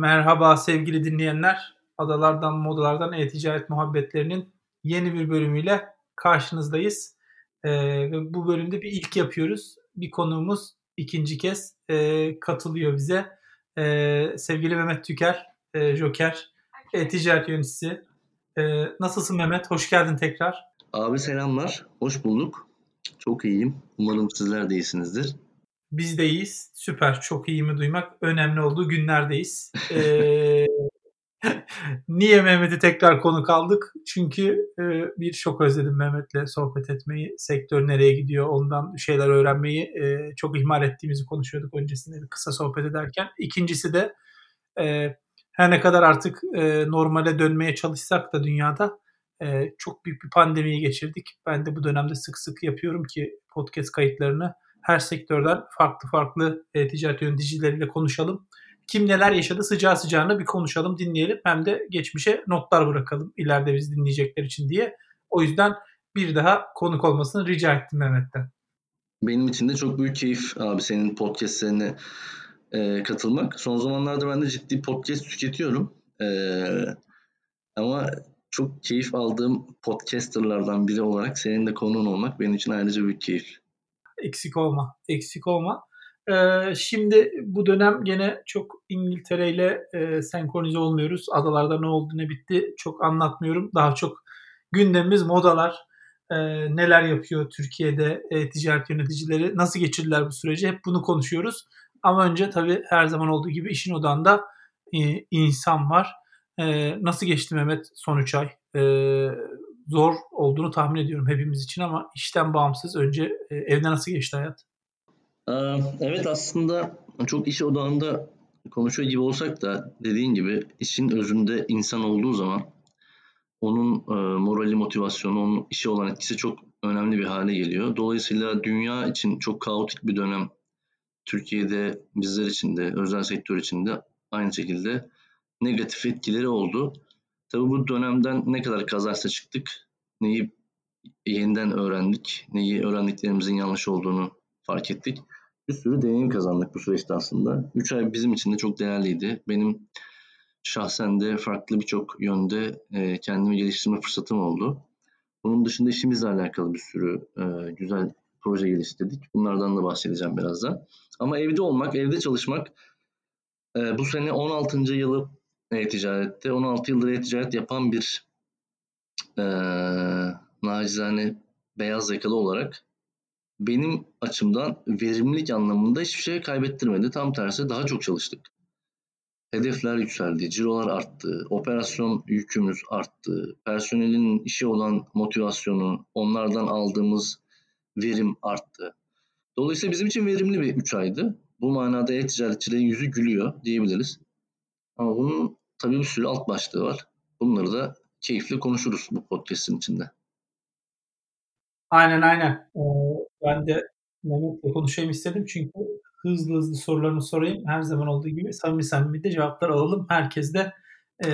Merhaba sevgili dinleyenler. Adalardan Modalardan E-Ticaret Muhabbetlerinin yeni bir bölümüyle karşınızdayız. Ee, bu bölümde bir ilk yapıyoruz. Bir konuğumuz ikinci kez e, katılıyor bize. Ee, sevgili Mehmet Tüker, e, Joker, E-Ticaret Yöneticisi. Ee, nasılsın Mehmet? Hoş geldin tekrar. Abi selamlar. Hoş bulduk. Çok iyiyim. Umarım sizler de iyisinizdir. Biz de iyiyiz. Süper. Çok iyi mi duymak önemli olduğu günlerdeyiz. Ee, niye Mehmet'i tekrar konuk aldık? Çünkü e, bir çok özledim Mehmet'le sohbet etmeyi. Sektör nereye gidiyor ondan şeyler öğrenmeyi e, çok ihmal ettiğimizi konuşuyorduk öncesinde bir kısa sohbet ederken. İkincisi de e, her ne kadar artık e, normale dönmeye çalışsak da dünyada e, çok büyük bir pandemiyi geçirdik. Ben de bu dönemde sık sık yapıyorum ki podcast kayıtlarını her sektörden farklı farklı e, ticaret yöneticileriyle konuşalım. Kim neler yaşadı sıcağı sıcağına bir konuşalım, dinleyelim. Hem de geçmişe notlar bırakalım ileride biz dinleyecekler için diye. O yüzden bir daha konuk olmasını rica ettim Mehmet'ten. Benim için de çok büyük keyif abi senin podcastlerine e, katılmak. Son zamanlarda ben de ciddi podcast tüketiyorum. E, ama çok keyif aldığım podcasterlardan biri olarak senin de konuğun olmak benim için ayrıca büyük keyif. Eksik olma, eksik olma. Ee, şimdi bu dönem gene çok İngiltere ile e, senkronize olmuyoruz. Adalarda ne oldu ne bitti çok anlatmıyorum. Daha çok gündemimiz modalar. E, neler yapıyor Türkiye'de e, ticaret yöneticileri, nasıl geçirdiler bu süreci hep bunu konuşuyoruz. Ama önce tabii her zaman olduğu gibi işin odağında e, insan var. E, nasıl geçti Mehmet son 3 ay? Zor olduğunu tahmin ediyorum hepimiz için ama işten bağımsız önce e, evde nasıl geçti hayat? Evet aslında çok iş odağında konuşuyor gibi olsak da dediğin gibi işin özünde insan olduğu zaman onun e, morali, motivasyonu, onun işe olan etkisi çok önemli bir hale geliyor. Dolayısıyla dünya için çok kaotik bir dönem Türkiye'de bizler için de özel sektör için de aynı şekilde negatif etkileri oldu. Tabii bu dönemden ne kadar kazançla çıktık, neyi yeniden öğrendik, neyi öğrendiklerimizin yanlış olduğunu fark ettik. Bir sürü deneyim kazandık bu süreçte aslında. 3 ay bizim için de çok değerliydi. Benim şahsen de farklı birçok yönde e, kendimi geliştirme fırsatım oldu. Bunun dışında işimizle alakalı bir sürü e, güzel proje geliştirdik. Bunlardan da bahsedeceğim birazdan. Ama evde olmak, evde çalışmak e, bu sene 16. yılı e-ticarette. 16 yıldır e-ticaret yapan bir e, nacizane beyaz yakalı olarak benim açımdan verimlilik anlamında hiçbir şey kaybettirmedi. Tam tersi daha çok çalıştık. Hedefler yükseldi, cirolar arttı, operasyon yükümüz arttı, personelin işi olan motivasyonu, onlardan aldığımız verim arttı. Dolayısıyla bizim için verimli bir 3 aydı. Bu manada e-ticaretçilerin yüzü gülüyor diyebiliriz. Ama bunun tabii bir sürü alt başlığı var. Bunları da keyifli konuşuruz bu podcast'in içinde. Aynen aynen. Ee, ben de Mehmet'le konuşayım istedim çünkü hızlı hızlı sorularını sorayım. Her zaman olduğu gibi samimi samimi de cevaplar alalım. Herkes de e,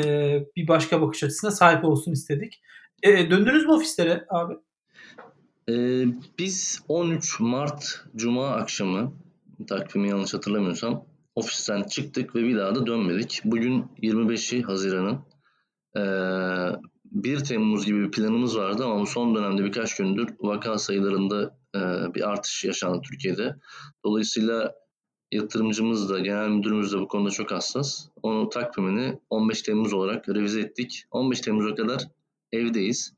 bir başka bakış açısına sahip olsun istedik. E, döndünüz mü ofislere abi? Ee, biz 13 Mart Cuma akşamı takvimi yanlış hatırlamıyorsam ofisten çıktık ve bir daha da dönmedik. Bugün 25'i Haziran'ın. Ee, 1 Temmuz gibi bir planımız vardı ama son dönemde birkaç gündür vaka sayılarında e, bir artış yaşandı Türkiye'de. Dolayısıyla yatırımcımız da genel müdürümüz de bu konuda çok hassas. Onun takvimini 15 Temmuz olarak revize ettik. 15 Temmuz'a kadar evdeyiz.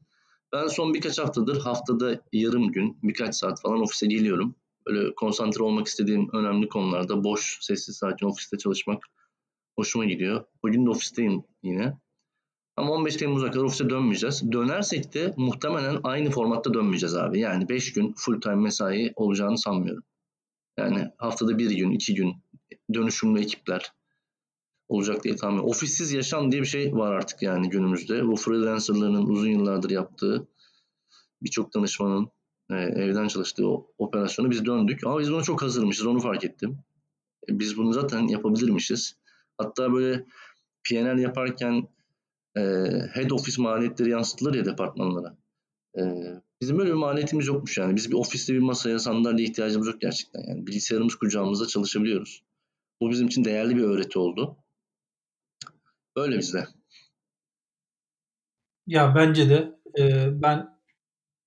Ben son birkaç haftadır haftada yarım gün, birkaç saat falan ofise geliyorum. Böyle konsantre olmak istediğim önemli konularda boş, sessiz, sakin ofiste çalışmak hoşuma gidiyor. Bugün de ofisteyim yine. Ama 15 Temmuz'a kadar ofise dönmeyeceğiz. Dönersek de muhtemelen aynı formatta dönmeyeceğiz abi. Yani 5 gün full time mesai olacağını sanmıyorum. Yani haftada bir gün, iki gün dönüşümlü ekipler olacak diye tahmin. Ofissiz yaşam diye bir şey var artık yani günümüzde. Bu freelancerların uzun yıllardır yaptığı birçok danışmanın e, evden çalıştığı operasyonu biz döndük. Ama biz buna çok hazırmışız onu fark ettim. E, biz bunu zaten yapabilirmişiz. Hatta böyle PNL yaparken e, head office maliyetleri yansıtılır ya departmanlara. E, bizim böyle bir maliyetimiz yokmuş yani. Biz bir ofiste bir masaya sandalye ihtiyacımız yok gerçekten. Yani bilgisayarımız kucağımızda çalışabiliyoruz. Bu bizim için değerli bir öğreti oldu. Öyle bizde. Ya bence de e, ben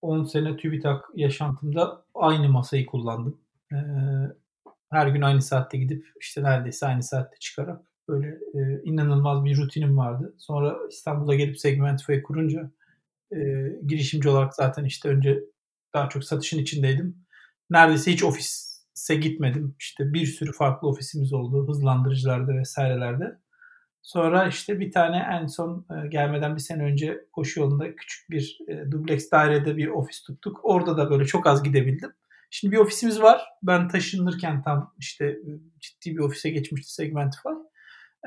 10 sene TÜBİTAK yaşantımda aynı masayı kullandım. E, her gün aynı saatte gidip işte neredeyse aynı saatte çıkarak böyle e, inanılmaz bir rutinim vardı. Sonra İstanbul'a gelip Segmentify kurunca e, girişimci olarak zaten işte önce daha çok satışın içindeydim. Neredeyse hiç ofise gitmedim. İşte bir sürü farklı ofisimiz oldu hızlandırıcılarda vesairelerde. Sonra işte bir tane en son e, gelmeden bir sene önce koşu yolunda küçük bir e, dubleks dairede bir ofis tuttuk. Orada da böyle çok az gidebildim. Şimdi bir ofisimiz var. Ben taşınırken tam işte e, ciddi bir ofise geçmişti Segmentify.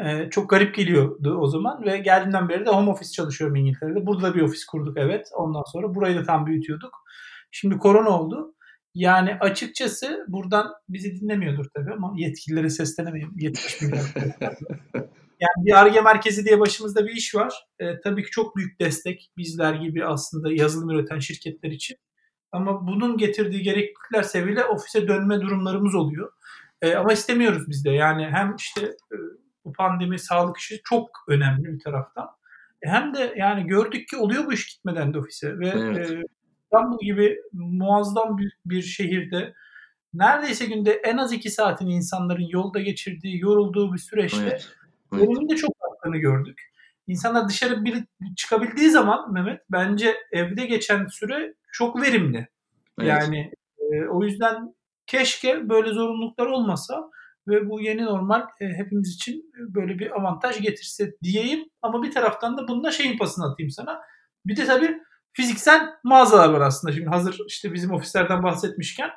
Ee, çok garip geliyordu o zaman ve geldiğimden beri de home office çalışıyorum İngiltere'de. Burada da bir ofis kurduk evet. Ondan sonra burayı da tam büyütüyorduk. Şimdi korona oldu. Yani açıkçası buradan bizi dinlemiyordur tabii ama yetkililere seslenemeyim. 70 milyon. Yani bir ARGE merkezi diye başımızda bir iş var. E, tabii ki çok büyük destek bizler gibi aslında yazılım üreten şirketler için. Ama bunun getirdiği gereklilikler sebebiyle ofise dönme durumlarımız oluyor. E, ama istemiyoruz biz de. Yani hem işte e, bu pandemi sağlık işi çok önemli bir taraftan. E, hem de yani gördük ki oluyor bu iş gitmeden de ofise. Ve evet. e, İstanbul gibi muazzam büyük bir şehirde neredeyse günde en az iki saatini insanların yolda geçirdiği, yorulduğu bir süreçte evet. Evet. de çok arttığını gördük. İnsanlar dışarı bir çıkabildiği zaman Mehmet bence evde geçen süre çok verimli. Evet. Yani e, o yüzden keşke böyle zorunluluklar olmasa ve bu yeni normal e, hepimiz için böyle bir avantaj getirse diyeyim. Ama bir taraftan da bununla şeyin pasını atayım sana. Bir de tabii fiziksel mağazalar var aslında. Şimdi hazır işte bizim ofislerden bahsetmişken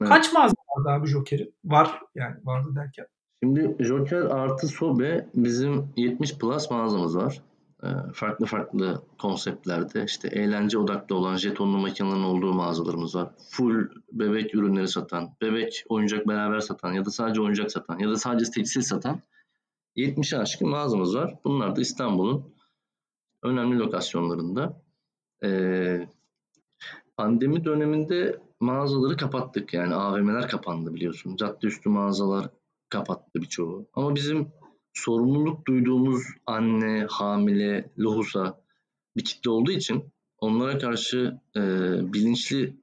evet. kaç mağaza vardı abi Joker'in? Var yani vardı derken. Şimdi Joker artı Sobe bizim 70 plus mağazamız var. Ee, farklı farklı konseptlerde işte eğlence odaklı olan jetonlu makinelerin olduğu mağazalarımız var. Full bebek ürünleri satan, bebek oyuncak beraber satan ya da sadece oyuncak satan ya da sadece tekstil satan 70 aşkın mağazamız var. Bunlar da İstanbul'un önemli lokasyonlarında. Ee, pandemi döneminde mağazaları kapattık. Yani AVM'ler kapandı biliyorsun. Cadde üstü mağazalar kapattı birçoğu. Ama bizim sorumluluk duyduğumuz anne, hamile, lohusa bir kitle olduğu için onlara karşı e, bilinçli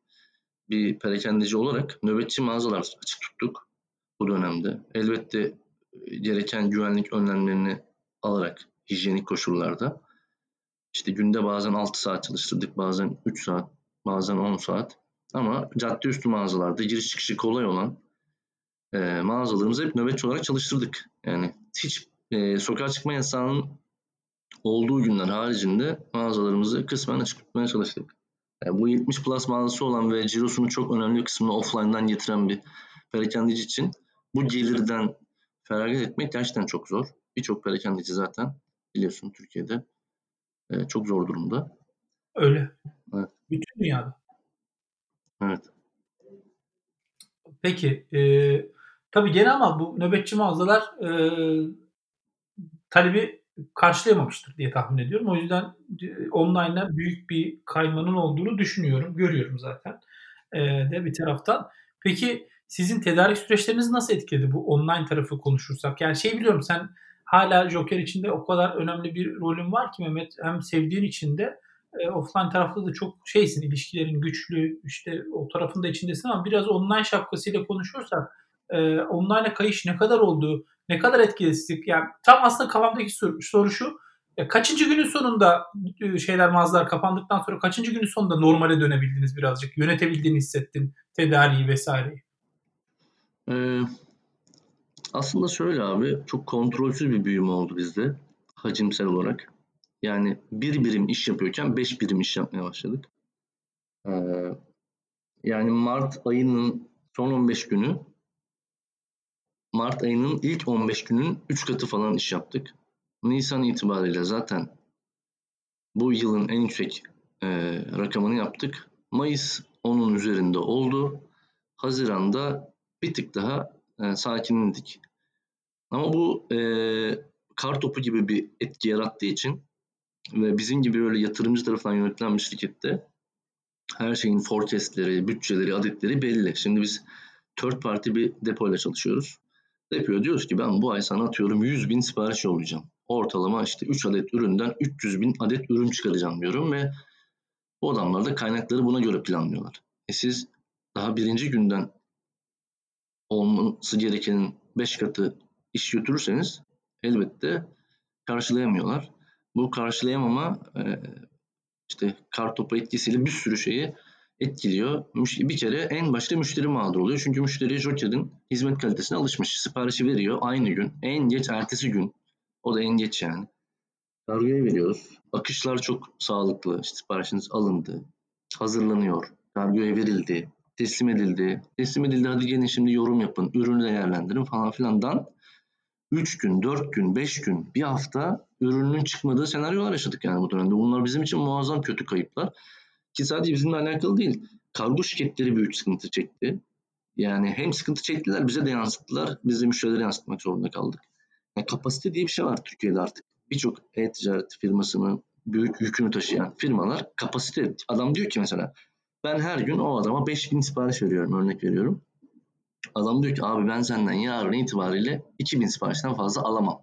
bir perakendeci olarak nöbetçi mağazalar açık tuttuk bu dönemde. Elbette gereken güvenlik önlemlerini alarak hijyenik koşullarda. İşte günde bazen 6 saat çalıştırdık, bazen 3 saat, bazen 10 saat. Ama cadde üstü mağazalarda giriş çıkışı kolay olan e, mağazalarımızı hep nöbetçi olarak çalıştırdık. Yani hiç e, sokağa çıkma yasağının olduğu günler haricinde mağazalarımızı kısmen açık tutmaya çalıştık. Yani bu 70 plus mağazası olan ve cirosunun çok önemli kısmını offline'dan getiren bir perakendeci için bu gelirden feragat etmek gerçekten çok zor. Birçok perakendeci zaten biliyorsun Türkiye'de e, çok zor durumda. Öyle. Evet. Bütün dünyada. Evet. Peki. E, tabii gene ama bu nöbetçi mağazalar e, talebi karşılayamamıştır diye tahmin ediyorum. O yüzden e, online'a büyük bir kaymanın olduğunu düşünüyorum. Görüyorum zaten e, de bir taraftan. Peki sizin tedarik süreçleriniz nasıl etkiledi bu online tarafı konuşursak? Yani şey biliyorum sen hala Joker içinde o kadar önemli bir rolün var ki Mehmet hem sevdiğin içinde e, offline tarafta da çok şeysin ilişkilerin güçlü işte o tarafında içindesin ama biraz online şapkasıyla konuşursak e, online'a kayış ne kadar oldu? Ne kadar etkilesizlik? Yani tam aslında kafamdaki soru, soru şu. Ya kaçıncı günün sonunda e, şeyler mağazalar kapandıktan sonra kaçıncı günün sonunda normale dönebildiniz birazcık? Yönetebildiğini hissettin tedariği vesaireyi. Ee, aslında şöyle abi çok kontrolsüz bir büyüme oldu bizde hacimsel olarak. Yani bir birim iş yapıyorken beş birim iş yapmaya başladık. Ee, yani Mart ayının son 15 günü Mart ayının ilk 15 günün 3 katı falan iş yaptık. Nisan itibariyle zaten bu yılın en yüksek e, rakamını yaptık. Mayıs onun üzerinde oldu. Haziran'da bir tık daha e, sakinledik. Ama bu e, kar topu gibi bir etki yarattığı için ve bizim gibi böyle yatırımcı tarafından yönetilen bir şirkette her şeyin forecastleri, bütçeleri, adetleri belli. Şimdi biz third party bir depoyla çalışıyoruz yapıyor. Diyoruz ki ben bu ay sana atıyorum 100 bin sipariş yollayacağım. ortalama işte 3 adet üründen 300 bin adet ürün çıkaracağım diyorum ve bu adamlar da kaynakları buna göre planlıyorlar. E siz daha birinci günden olması gerekenin 5 katı iş götürürseniz elbette karşılayamıyorlar. Bu karşılayamama işte kar topu etkisiyle bir sürü şeyi etkiliyor. Bir kere en başta müşteri mağdur oluyor. Çünkü müşteri Joker'in hizmet kalitesine alışmış. Siparişi veriyor aynı gün. En geç ertesi gün. O da en geç yani. Kargoya veriyoruz. Akışlar çok sağlıklı. İşte siparişiniz alındı. Hazırlanıyor. Kargoya verildi. Teslim edildi. Teslim edildi hadi gelin şimdi yorum yapın. Ürünü değerlendirin falan filandan 3 gün, 4 gün, 5 gün, bir hafta ürünün çıkmadığı senaryolar yaşadık yani bu dönemde. Bunlar bizim için muazzam kötü kayıplar. Ki sadece bizimle alakalı değil. Kargo şirketleri büyük sıkıntı çekti. Yani hem sıkıntı çektiler bize de yansıttılar. Biz de müşterilere yansıtmak zorunda kaldık. Yani kapasite diye bir şey var Türkiye'de artık. Birçok e-ticaret firmasının büyük yükünü taşıyan firmalar kapasite. Adam diyor ki mesela ben her gün o adama 5000 sipariş veriyorum örnek veriyorum. Adam diyor ki abi ben senden yarın itibariyle 2000 siparişten fazla alamam.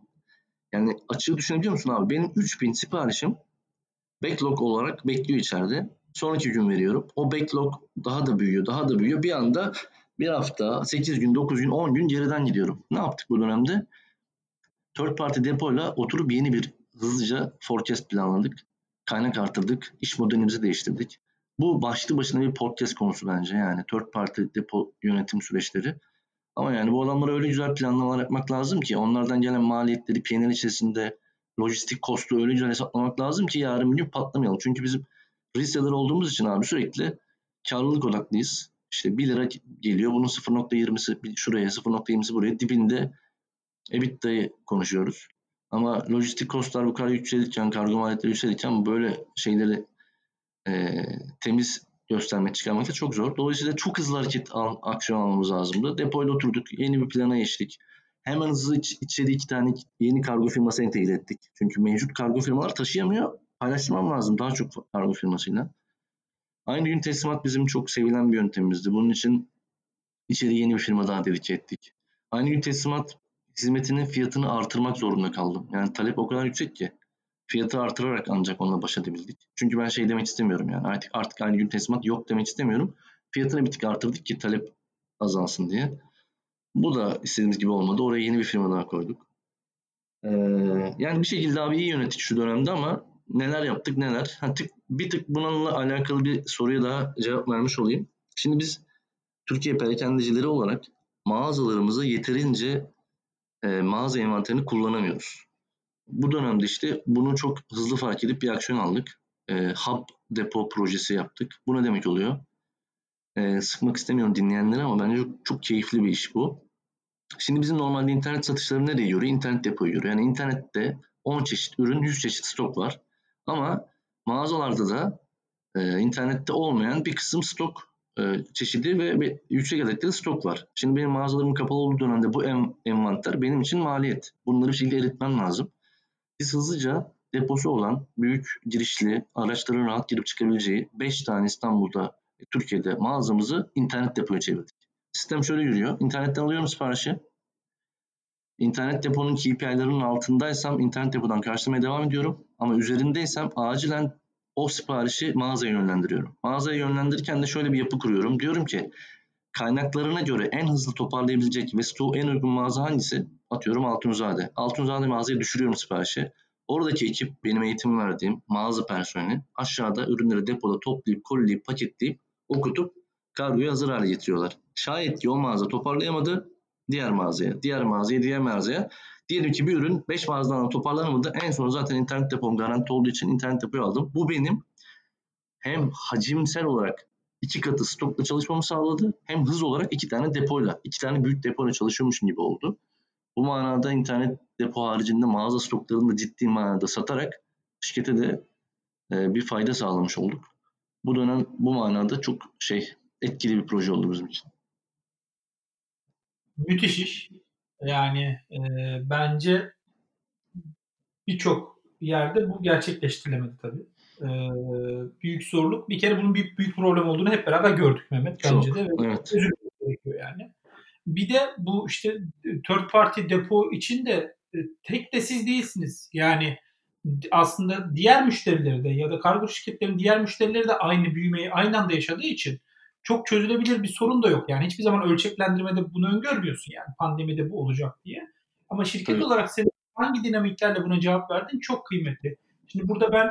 Yani açığı düşünebiliyor musun abi? Benim 3000 siparişim backlog olarak bekliyor içeride. Sonraki gün veriyorum. O backlog daha da büyüyor, daha da büyüyor. Bir anda bir hafta, 8 gün, 9 gün, 10 gün geriden gidiyorum. Ne yaptık bu dönemde? Third party depoyla oturup yeni bir hızlıca forecast planladık. Kaynak artırdık. iş modelimizi değiştirdik. Bu başlı başına bir podcast konusu bence yani third party depo yönetim süreçleri. Ama yani bu adamlara öyle güzel planlamalar yapmak lazım ki onlardan gelen maliyetleri PNL içerisinde lojistik kostu öyle güzel hesaplamak lazım ki yarın bir gün patlamayalım. Çünkü bizim reseller olduğumuz için abi sürekli karlılık odaklıyız. İşte 1 lira geliyor bunun 0.20'si şuraya 0.20'si buraya dibinde EBITDA'yı konuşuyoruz. Ama lojistik kostlar bu kadar yükselirken, kargo maliyetleri yükselirken böyle şeyleri e, temiz göstermek, çıkarmak da çok zor. Dolayısıyla çok hızlı hareket al, aksiyon almamız lazımdı. Depoyla oturduk, yeni bir plana geçtik. Hemen hızlı iç, içeri iki tane yeni kargo firması entegre ettik. Çünkü mevcut kargo firmalar taşıyamıyor. Paylaştırmam lazım daha çok kargo firmasıyla. Aynı gün teslimat bizim çok sevilen bir yöntemimizdi. Bunun için içeri yeni bir firma daha dedike ettik. Aynı gün teslimat hizmetinin fiyatını artırmak zorunda kaldım. Yani talep o kadar yüksek ki fiyatı artırarak ancak onunla baş edebildik. Çünkü ben şey demek istemiyorum yani artık artık aynı gün teslimat yok demek istemiyorum. Fiyatını bir tık artırdık ki talep azalsın diye. Bu da istediğimiz gibi olmadı. Oraya yeni bir firma daha koyduk. Ee, yani bir şekilde abi iyi yönettik şu dönemde ama neler yaptık neler. Ha, tık, bir tık bununla alakalı bir soruya daha cevap vermiş olayım. Şimdi biz Türkiye perakendecileri olarak mağazalarımızı yeterince e, mağaza envanterini kullanamıyoruz. Bu dönemde işte bunu çok hızlı fark edip bir aksiyon aldık. E, hub depo projesi yaptık. Bu ne demek oluyor? E, sıkmak istemiyorum dinleyenleri ama bence çok, çok keyifli bir iş bu. Şimdi bizim normalde internet satışları nereye yürüyor? İnternet depoya yürüyor. Yani internette 10 çeşit ürün, 100 çeşit stok var. Ama mağazalarda da e, internette olmayan bir kısım stok e, çeşidi ve bir yüksek adetli stok var. Şimdi benim mağazalarım kapalı olduğu dönemde bu en, envanter benim için maliyet. Bunları bir şekilde eritmem lazım. Biz hızlıca deposu olan büyük girişli araçların rahat girip çıkabileceği 5 tane İstanbul'da Türkiye'de mağazamızı internet depoya çevirdik. Sistem şöyle yürüyor. İnternetten alıyorum siparişi. İnternet deponun KPI'lerinin altındaysam internet depodan karşılamaya devam ediyorum. Ama üzerindeysem acilen o siparişi mağazaya yönlendiriyorum. Mağazaya yönlendirirken de şöyle bir yapı kuruyorum. Diyorum ki kaynaklarına göre en hızlı toparlayabilecek ve stoğu en uygun mağaza hangisi? Atıyorum Altunzade. Altunzade mağazaya düşürüyorum siparişi. Oradaki ekip benim eğitim verdiğim mağaza personeli aşağıda ürünleri depoda toplayıp, kolileyip, paketleyip, okutup kargoyu hazır hale getiriyorlar. Şayet ki o mağaza toparlayamadı diğer mağazaya, diğer mağazaya, diğer mağazaya. Diyelim ki bir ürün 5 mağazadan toparlanamadı. En son zaten internet depom garanti olduğu için internet depoyu aldım. Bu benim hem hacimsel olarak iki katı stokla çalışmamı sağladı. Hem hız olarak iki tane depoyla, iki tane büyük depoyla çalışıyormuşum gibi oldu. Bu manada internet depo haricinde mağaza stoklarını da ciddi manada satarak şirkete de e, bir fayda sağlamış olduk. Bu dönem bu manada çok şey etkili bir proje oldu bizim için. Müthiş iş. Yani e, bence birçok yerde bu gerçekleştirilemedi tabii. E, büyük zorluk. Bir kere bunun büyük büyük problem olduğunu hep beraber gördük Mehmet bence çok, de. Evet. Özür gerekiyor yani. Bir de bu işte third party depo için de e, tek de siz değilsiniz. Yani aslında diğer müşterileri de ya da kargo şirketlerinin diğer müşterileri de aynı büyümeyi aynı anda yaşadığı için çok çözülebilir bir sorun da yok. Yani hiçbir zaman ölçeklendirmede bunu öngörmüyorsun yani pandemide bu olacak diye. Ama şirket evet. olarak senin hangi dinamiklerle buna cevap verdin çok kıymetli. Şimdi burada ben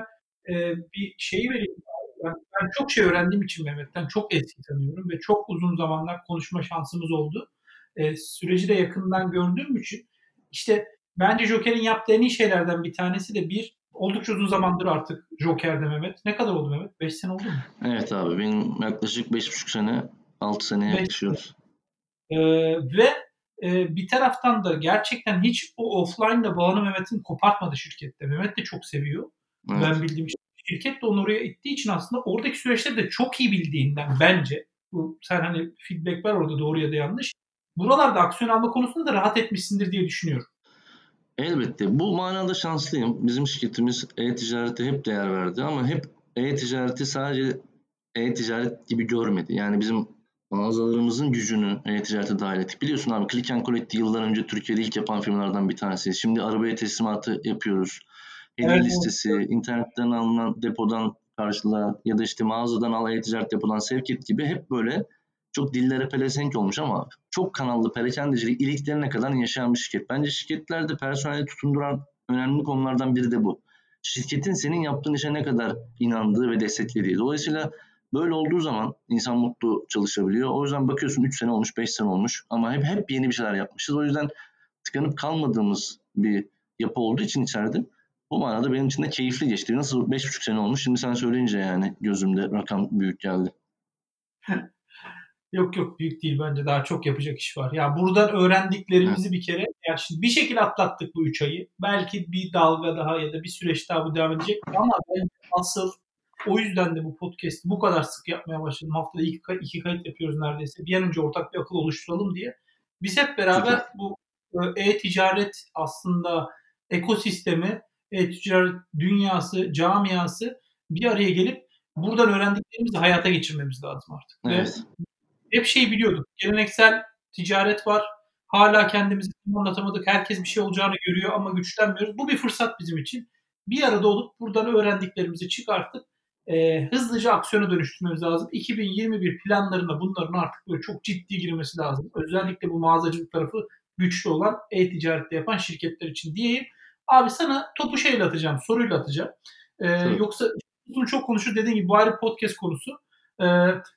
e, bir şeyi vereyim. Ben, ben çok şey öğrendiğim için Mehmet'ten çok eski tanıyorum ve çok uzun zamanlar konuşma şansımız oldu. E, süreci de yakından gördüğüm için işte bence Joker'in yaptığı en iyi şeylerden bir tanesi de bir oldukça uzun zamandır artık Joker'de Mehmet. Ne kadar oldu Mehmet? 5 sene oldu mu? Evet abi benim yaklaşık 5,5 sene 6 seneye yaklaşıyoruz. Ee, ve e, bir taraftan da gerçekten hiç o offline'la bağını Mehmet'in kopartmadı şirkette. Mehmet de çok seviyor. Evet. Ben bildiğim. Şirket de onu oraya ittiği için aslında oradaki süreçleri de çok iyi bildiğinden bence bu sen hani feedback var orada doğru ya da yanlış. Buralarda aksiyon alma konusunda da rahat etmişsindir diye düşünüyorum. Elbette. Bu manada şanslıyım. Bizim şirketimiz e-ticarete hep değer verdi ama hep e-ticareti sadece e-ticaret gibi görmedi. Yani bizim mağazalarımızın gücünü e-ticarete dahil ettik. Biliyorsun abi Click and Collect yıllar önce Türkiye'de ilk yapan firmalardan bir tanesi. Şimdi arabaya teslimatı yapıyoruz. Hediye evet, listesi, internetten alınan depodan karşıla ya da işte mağazadan al e-ticaret depodan sevk et gibi hep böyle çok dillere pelesenk olmuş ama çok kanallı perakendecilik iliklerine kadar yaşayan bir şirket. Bence şirketlerde personeli tutunduran önemli konulardan biri de bu. Şirketin senin yaptığın işe ne kadar inandığı ve desteklediği. Dolayısıyla böyle olduğu zaman insan mutlu çalışabiliyor. O yüzden bakıyorsun 3 sene olmuş, 5 sene olmuş ama hep hep yeni bir şeyler yapmışız. O yüzden tıkanıp kalmadığımız bir yapı olduğu için içeride bu manada benim için de keyifli geçti. Nasıl 5,5 sene olmuş şimdi sen söyleyince yani gözümde rakam büyük geldi. Yok yok büyük değil bence daha çok yapacak iş var. Ya buradan öğrendiklerimizi bir kere yani şimdi bir şekilde atlattık bu üç ayı. Belki bir dalga daha ya da bir süreç daha bu devam edecek ama ben asıl o yüzden de bu podcast'i bu kadar sık yapmaya başladım. Haftada iki, iki kayıt yapıyoruz neredeyse. Bir an önce ortak bir akıl oluşturalım diye. Biz hep beraber bu e, e-ticaret aslında ekosistemi, e-ticaret dünyası, camiası bir araya gelip buradan öğrendiklerimizi hayata geçirmemiz lazım artık. Evet. Ve hep şey biliyorduk. Geleneksel ticaret var. Hala kendimizi anlatamadık. Herkes bir şey olacağını görüyor ama güçlenmiyoruz. Bu bir fırsat bizim için. Bir arada olup buradan öğrendiklerimizi çıkartıp e, hızlıca aksiyona dönüştürmemiz lazım. 2021 planlarına bunların artık böyle çok ciddi girmesi lazım. Özellikle bu mağazacılık tarafı güçlü olan e-ticarette yapan şirketler için diyeyim. Abi sana topu şeyle atacağım, soruyla atacağım. Ee, yoksa bunu çok konuşur dediğin gibi bu ayrı podcast konusu. Ee,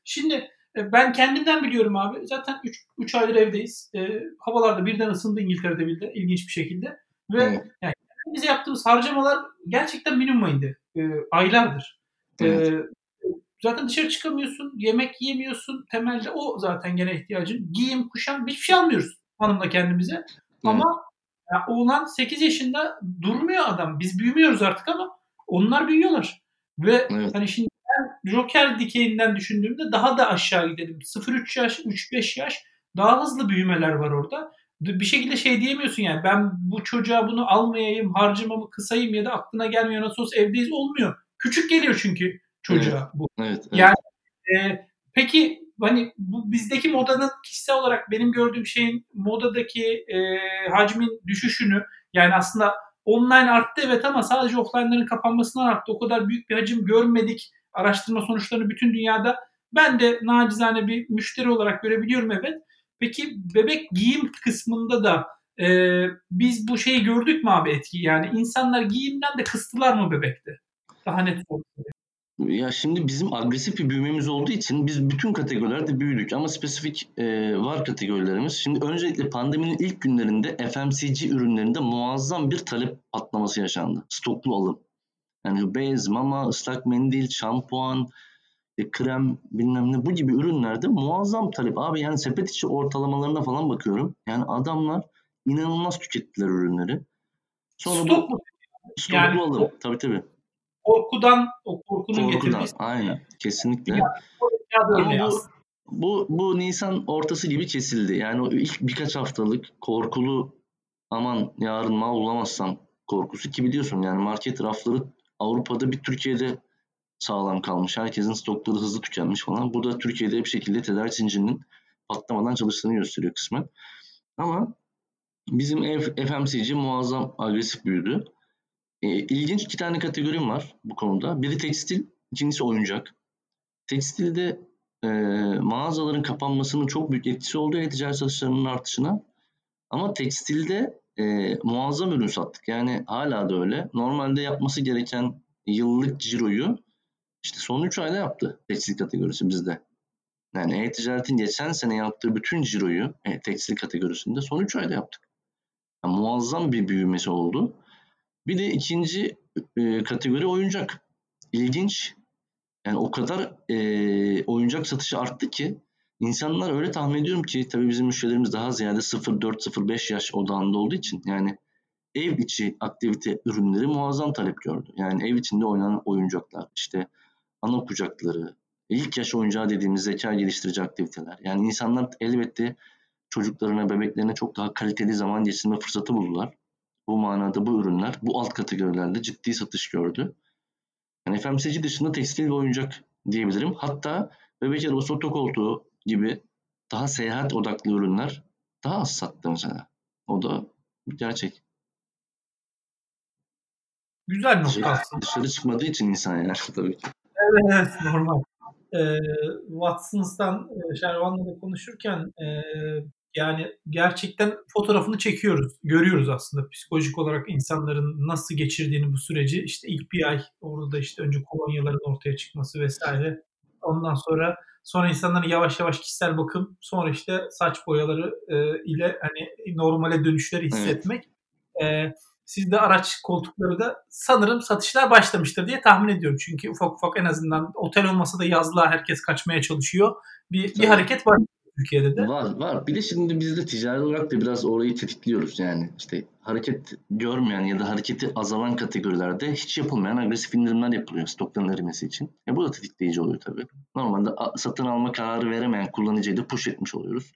şimdi ben kendimden biliyorum abi. Zaten 3 aydır evdeyiz. E, havalarda birden ısındı İngiltere'de bildi. ilginç bir şekilde. Ve evet. yani bize yaptığımız harcamalar gerçekten minimuma indi. E, aylardır. E, evet. E, zaten dışarı çıkamıyorsun. Yemek yiyemiyorsun. Temelde o zaten gene ihtiyacın. Giyim, kuşam hiçbir şey almıyoruz hanımla kendimize. Evet. Ama ya, oğlan 8 yaşında durmuyor adam. Biz büyümüyoruz artık ama onlar büyüyorlar. Ve evet. hani şimdi Joker dikeyinden düşündüğümde daha da aşağı gidelim. 0-3 yaş, 3-5 yaş daha hızlı büyümeler var orada. Bir şekilde şey diyemiyorsun yani ben bu çocuğa bunu almayayım, harcamamı kısayım ya da aklına gelmiyor nasıl olsa evdeyiz olmuyor. Küçük geliyor çünkü çocuğa evet, bu. Evet, evet. Yani e, peki hani bu bizdeki modanın kişisel olarak benim gördüğüm şeyin modadaki e, hacmin düşüşünü yani aslında online arttı evet ama sadece offline'ların kapanmasından arttı. O kadar büyük bir hacim görmedik araştırma sonuçlarını bütün dünyada ben de nacizane bir müşteri olarak görebiliyorum evet. Peki bebek giyim kısmında da e, biz bu şeyi gördük mü abi etki? Yani insanlar giyimden de kıstılar mı bebekte? Daha net ya şimdi bizim agresif bir büyümemiz olduğu için biz bütün kategorilerde büyüdük ama spesifik e, var kategorilerimiz. Şimdi öncelikle pandeminin ilk günlerinde FMCG ürünlerinde muazzam bir talep patlaması yaşandı. Stoklu alım. Yani bez, mama, ıslak mendil, şampuan, e, krem bilmem ne bu gibi ürünlerde muazzam talep. Abi yani sepet içi ortalamalarına falan bakıyorum. Yani adamlar inanılmaz tükettiler ürünleri. Sonra Stok bu, mu? Stoklu yani, alım. Tabii tabii. Korkudan, o korkunun Korkudan, getirdiği. Aynen. Kesinlikle. Yani, bu, bu, bu Nisan ortası gibi kesildi. Yani o ilk birkaç haftalık korkulu aman yarın mal bulamazsam korkusu ki biliyorsun yani market rafları Avrupa'da bir Türkiye'de sağlam kalmış. Herkesin stokları hızlı tükenmiş falan. Bu da Türkiye'de bir şekilde tedarik zincirinin patlamadan çalıştığını gösteriyor kısmen. Ama Bizim FMCG muazzam agresif büyüdü. E, ilginç iki tane kategorim var bu konuda. Biri tekstil, ikincisi oyuncak. Tekstilde e, mağazaların kapanmasının çok büyük etkisi oldu e-ticaret satışlarının artışına. Ama tekstilde e, muazzam ürün sattık. Yani hala da öyle. Normalde yapması gereken yıllık ciroyu işte son 3 ayda yaptı tekstil kategorisi bizde. Yani e-ticaretin geçen sene yaptığı bütün ciroyu e, tekstil kategorisinde son 3 ayda yaptık. Yani muazzam bir büyümesi oldu. Bir de ikinci e, kategori oyuncak. İlginç. Yani o kadar e, oyuncak satışı arttı ki insanlar öyle tahmin ediyorum ki tabii bizim müşterilerimiz daha ziyade 0-4-0-5 yaş odağında olduğu için yani ev içi aktivite ürünleri muazzam talep gördü. Yani ev içinde oynanan oyuncaklar, işte ana kucakları, ilk yaş oyuncağı dediğimiz zeka geliştirici aktiviteler. Yani insanlar elbette çocuklarına, bebeklerine çok daha kaliteli zaman geçirme fırsatı buldular. Bu manada bu ürünler bu alt kategorilerde ciddi satış gördü. Yani FMCG dışında tekstil ve oyuncak diyebilirim. Hatta bebek arabası otokoltuğu gibi daha seyahat odaklı ürünler daha az sattı mesela. O da bir gerçek. Güzel nokta dışarı, aslında. Dışarı çıkmadığı için insan yani tabii ki. Evet, evet normal. Ee, Watson's'tan e, Şervan'la da konuşurken e, yani gerçekten fotoğrafını çekiyoruz. Görüyoruz aslında psikolojik olarak insanların nasıl geçirdiğini bu süreci. İşte ilk bir ay orada işte önce kolonyaların ortaya çıkması vesaire. Ondan sonra sonra insanların yavaş yavaş kişisel bakım, sonra işte saç boyaları e, ile hani normale dönüşleri hissetmek. Evet. E, sizde araç koltukları da sanırım satışlar başlamıştır diye tahmin ediyorum. Çünkü ufak ufak en azından otel olmasa da yazlığa herkes kaçmaya çalışıyor. Bir, bir hareket var Türkiye'de de. Var var. Bir de şimdi biz de ticari olarak da biraz orayı tetikliyoruz. Yani işte hareket görmeyen ya da hareketi azalan kategorilerde hiç yapılmayan agresif indirimler yapılıyor stokların erimesi için. E bu da tetikleyici oluyor tabii. Normalde satın alma kararı veremeyen kullanıcıyı da push etmiş oluyoruz.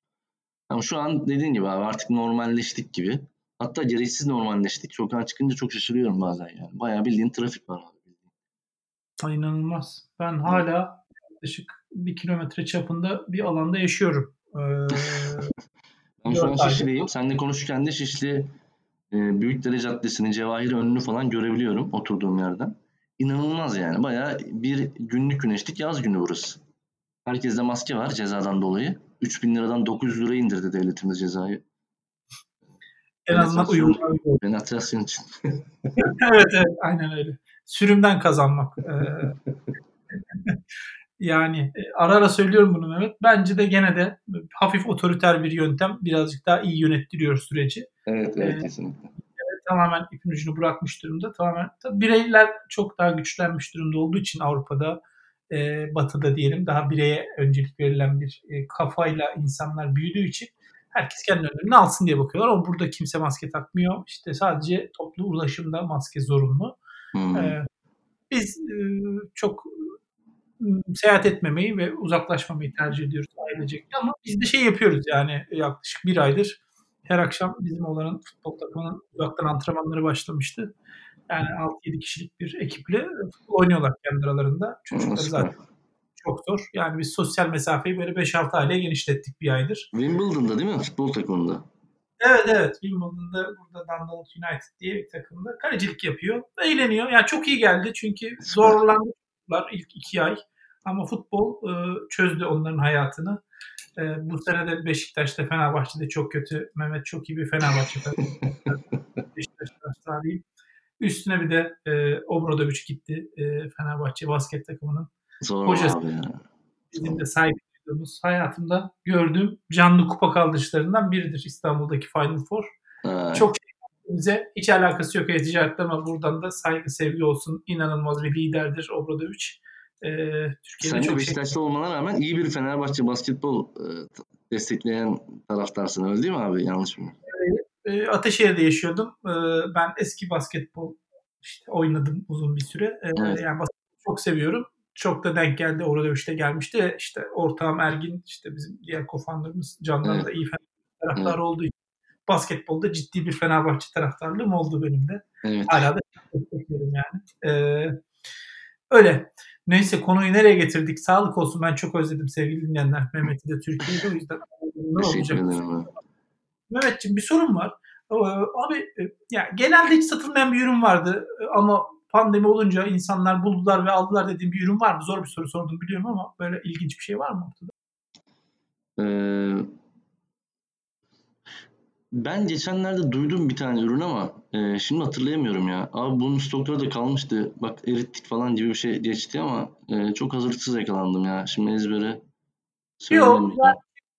Ama şu an dediğin gibi abi artık normalleştik gibi. Hatta gereksiz normalleştik. Sokağa çıkınca çok şaşırıyorum bazen yani. Bayağı bildiğin trafik var abi. İnanılmaz. Ben hala yaklaşık bir kilometre çapında bir alanda yaşıyorum. Ee, ben şu an Şişli'deyim. Seninle konuşurken de Şişli e, Büyükdere Caddesi'ni, Cevahir önünü falan görebiliyorum oturduğum yerden. İnanılmaz yani. Bayağı bir günlük güneşlik yaz günü burası. Herkeste maske var cezadan dolayı. 3000 liradan 900 liraya indirdi devletimiz cezayı. En azından uyumlu. Penetrasyon için. evet evet aynen öyle. Sürümden kazanmak. yani e, ara ara söylüyorum bunu Mehmet. Bence de gene de hafif otoriter bir yöntem birazcık daha iyi yönettiriyor süreci. Evet evet ee, kesinlikle. Evet, tamamen ipin ucunu bırakmış durumda. Tamamen tabii bireyler çok daha güçlenmiş durumda olduğu için Avrupa'da e, batıda diyelim daha bireye öncelik verilen bir e, kafayla insanlar büyüdüğü için herkes kendi önlemini alsın diye bakıyorlar ama burada kimse maske takmıyor. İşte sadece toplu ulaşımda maske zorunlu. Hmm. Ee, biz e, çok seyahat etmemeyi ve uzaklaşmamayı tercih ediyoruz ailecek ama biz de şey yapıyoruz yani yaklaşık bir aydır her akşam bizim olanın futbol takımının uzaktan antrenmanları başlamıştı. Yani 6-7 kişilik bir ekiple futbol oynuyorlar kendi aralarında. Çocuklar zaten çok zor. Yani biz sosyal mesafeyi böyle 5-6 aileye genişlettik bir aydır. Wimbledon'da değil mi? Futbol takımında. Evet evet. Wimbledon'da burada Dundalk United diye bir takımda kalecilik yapıyor. Eğleniyor. Yani çok iyi geldi çünkü zorlandılar ilk iki ay. Ama futbol e, çözdü onların hayatını. E, bu sene de Beşiktaş'ta Fenerbahçe'de çok kötü. Mehmet çok iyi bir Fenerbahçe Beşiktaş taraftarıyım. Üstüne bir de e, Obradoviç gitti e, Fenerbahçe basket takımının Zor hocası. Abi ya. Bizim de sahip duyduğumuz hayatımda gördüğüm canlı kupa kaldırışlarından biridir İstanbul'daki Final Four. Evet. Çok bize hiç alakası yok e-ticaretle ama buradan da saygı sevgi olsun. İnanılmaz bir liderdir Obradoviç. Ee, Türkiye'de Sen çok de Beşiktaşlı şey... olmana rağmen iyi bir Fenerbahçe basketbol e, destekleyen taraftarsın öyle değil mi abi? Yanlış mı? E, Ateşehir'de yaşıyordum. E, ben eski basketbol işte oynadım uzun bir süre. E, evet. Yani basketbol çok seviyorum çok da denk geldi. Orada işte gelmişti. İşte ortağım Ergin işte bizim diğer kofanlarımız Candan evet. da iyi taraftar evet. olduğu için basketbolda ciddi bir Fenerbahçe taraftarlığım oldu benim de. Evet. Hala da yani. Ee, öyle. Neyse konuyu nereye getirdik? Sağlık olsun. Ben çok özledim sevgili dinleyenler. Mehmet'i de Türkiye'de o yüzden ne olacak? Mehmetciğim bir sorun var. abi e, yani genelde hiç satılmayan bir ürün vardı ama pandemi olunca insanlar buldular ve aldılar dediğim bir ürün var mı? Zor bir soru sordum biliyorum ama böyle ilginç bir şey var mı ortada? Ee, ben geçenlerde duydum bir tane ürün ama e, şimdi hatırlayamıyorum ya. Abi bunun stokları da kalmıştı. Bak erittik falan gibi bir şey geçti ama e, çok hazırlıksız yakalandım ya. Şimdi ezbere Yok yani,